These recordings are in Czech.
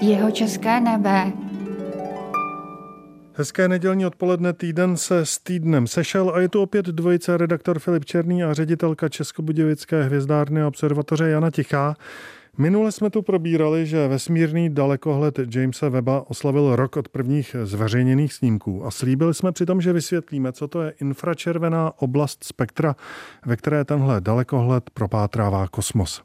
Jeho české nebe. Hezké nedělní odpoledne týden se s týdnem sešel a je tu opět dvojice redaktor Filip Černý a ředitelka Českobudějovické hvězdárny a observatoře Jana Tichá. Minule jsme tu probírali, že vesmírný dalekohled Jamesa Weba oslavil rok od prvních zveřejněných snímků a slíbili jsme přitom, že vysvětlíme, co to je infračervená oblast spektra, ve které tenhle dalekohled propátrává kosmos.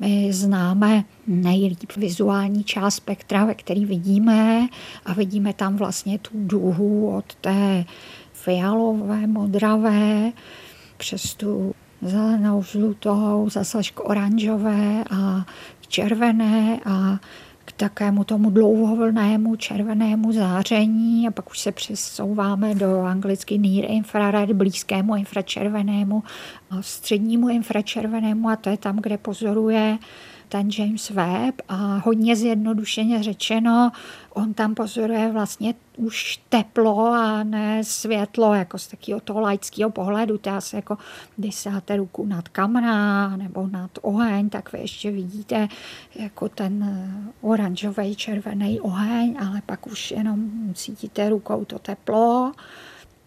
My známe nejlíp vizuální část spektra, ve který vidíme a vidíme tam vlastně tu duhu od té fialové, modravé přes tu zelenou, žlutou, zase k oranžové a červené a k takému tomu dlouhovlnému červenému záření. A pak už se přesouváme do anglicky near infrared, blízkému infračervenému střednímu infračervenému a to je tam, kde pozoruje ten James Webb a hodně zjednodušeně řečeno, on tam pozoruje vlastně už teplo a ne světlo, jako z takového toho laického pohledu. To asi jako, když sáte ruku nad kamna nebo nad oheň, tak vy ještě vidíte jako ten oranžový, červený oheň, ale pak už jenom cítíte rukou to teplo.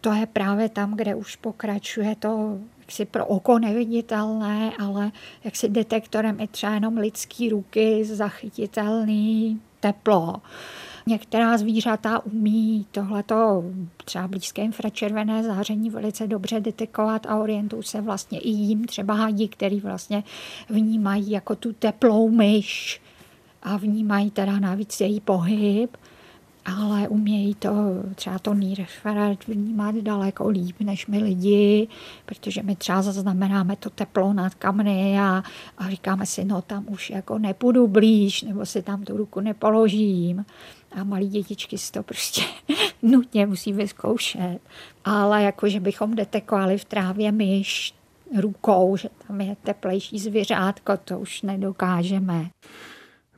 To je právě tam, kde už pokračuje to jaksi pro oko neviditelné, ale jaksi detektorem i třeba jenom lidský ruky zachytitelný teplo. Některá zvířata umí tohleto třeba blízké infračervené záření velice dobře detekovat a orientují se vlastně i jim, třeba hadi, který vlastně vnímají jako tu teplou myš a vnímají teda navíc její pohyb ale umějí to třeba to nýreferet vnímat daleko líp než my lidi, protože my třeba zaznamenáme to teplo nad kamny a, a říkáme si, no tam už jako nepůjdu blíž, nebo si tam tu ruku nepoložím. A malí dětičky si to prostě nutně musí vyzkoušet. Ale jako, že bychom detekovali v trávě myš rukou, že tam je teplejší zvěřátko, to už nedokážeme.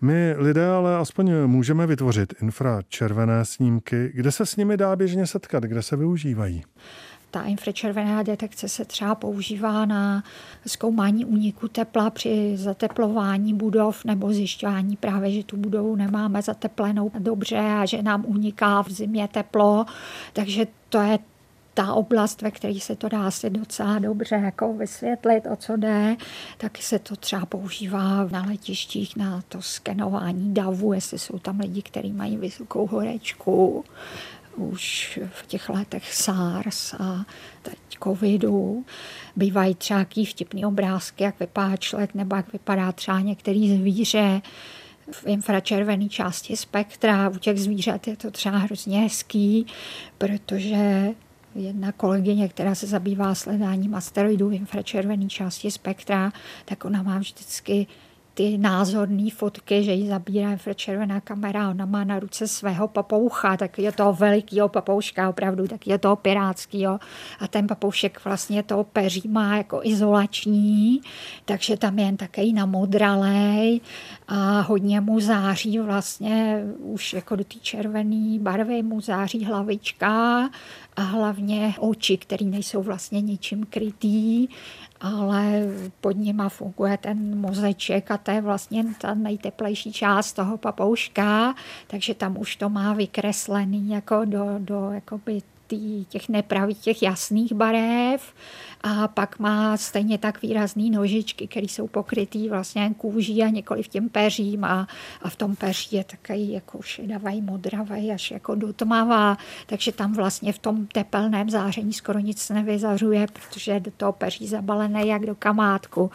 My lidé ale aspoň můžeme vytvořit infračervené snímky. Kde se s nimi dá běžně setkat? Kde se využívají? Ta infračervená detekce se třeba používá na zkoumání úniku tepla při zateplování budov nebo zjišťování právě, že tu budovu nemáme zateplenou dobře a že nám uniká v zimě teplo. Takže to je ta oblast, ve které se to dá si docela dobře jako vysvětlit, o co jde, taky se to třeba používá na letištích na to skenování davu, jestli jsou tam lidi, kteří mají vysokou horečku, už v těch letech SARS a teď covidu. Bývají třeba vtipný obrázky, jak vypadá člověk nebo jak vypadá třeba některý zvíře v infračervené části spektra. U těch zvířat je to třeba hrozně hezký, protože jedna kolegyně, která se zabývá sledáním asteroidů v infračervené části spektra, tak ona má vždycky ty názorné fotky, že ji zabírá infračervená kamera, ona má na ruce svého papoucha, tak je to velikýho papouška opravdu, tak je to pirátskýho. A ten papoušek vlastně to peří má jako izolační, takže tam je jen takový namodralej a hodně mu září vlastně už jako do té červené barvy mu září hlavička a hlavně oči, které nejsou vlastně ničím krytý ale pod nima funguje ten mozeček a to je vlastně ta nejteplejší část toho papouška, takže tam už to má vykreslený jako do, do jakoby tý, těch nepravých, těch jasných barev a pak má stejně tak výrazný nožičky, které jsou pokrytý vlastně kůží a několik tím peřím. A, a v tom peří je takový jako šedavý, modravý, až jako do tmavá, takže tam vlastně v tom tepelném záření skoro nic nevyzařuje, protože do toho peří zabalené jak do kamátku.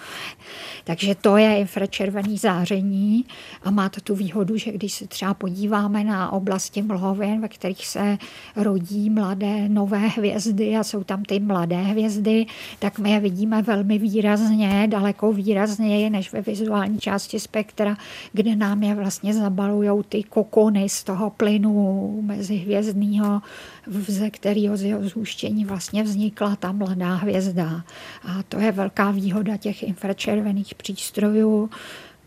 Takže to je infračervený záření. A má to tu výhodu, že když se třeba podíváme na oblasti mlhovin, ve kterých se rodí mladé nové hvězdy a jsou tam ty mladé hvězdy, tak my je vidíme velmi výrazně, daleko výrazněji než ve vizuální části spektra, kde nám je vlastně zabalují ty kokony z toho plynu mezihvězdného, ze kterého z jeho zhuštění vlastně vznikla ta mladá hvězda. A to je velká výhoda těch infračervených přístrojů.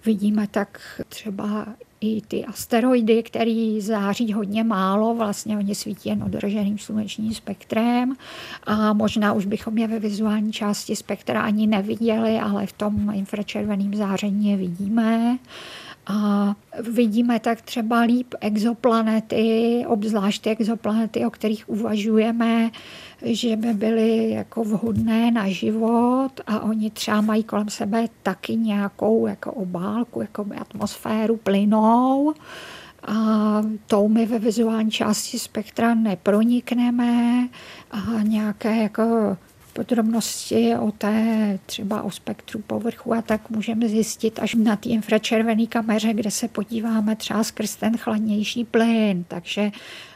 Vidíme tak třeba i ty asteroidy, které září hodně málo, vlastně oni svítí jen održeným slunečním spektrem a možná už bychom je ve vizuální části spektra ani neviděli, ale v tom infračerveném záření je vidíme. A vidíme tak třeba líp exoplanety, obzvlášť ty exoplanety, o kterých uvažujeme, že by byly jako vhodné na život a oni třeba mají kolem sebe taky nějakou jako obálku, jako atmosféru plynou. A tou my ve vizuální části spektra nepronikneme a nějaké jako podrobnosti o té třeba o spektru povrchu a tak můžeme zjistit až na té infračervené kameře, kde se podíváme třeba skrz ten chladnější plyn. Takže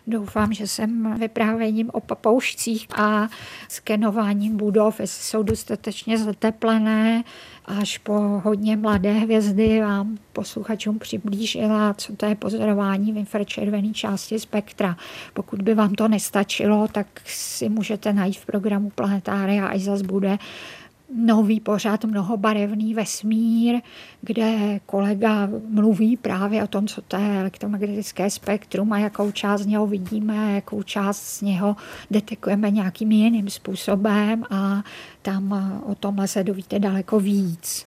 doufám, že jsem vyprávěním o papoušcích a skenováním budov, jestli jsou dostatečně zateplené, až po hodně mladé hvězdy vám posluchačům přiblížila, co to je pozorování v infračervené části spektra. Pokud by vám to nestačilo, tak si můžete najít v programu Planetária, až zase bude nový pořád mnohobarevný vesmír, kde kolega mluví právě o tom, co to je elektromagnetické spektrum a jakou část z něho vidíme, jakou část z něho detekujeme nějakým jiným způsobem a tam o tomhle se dovíte daleko víc.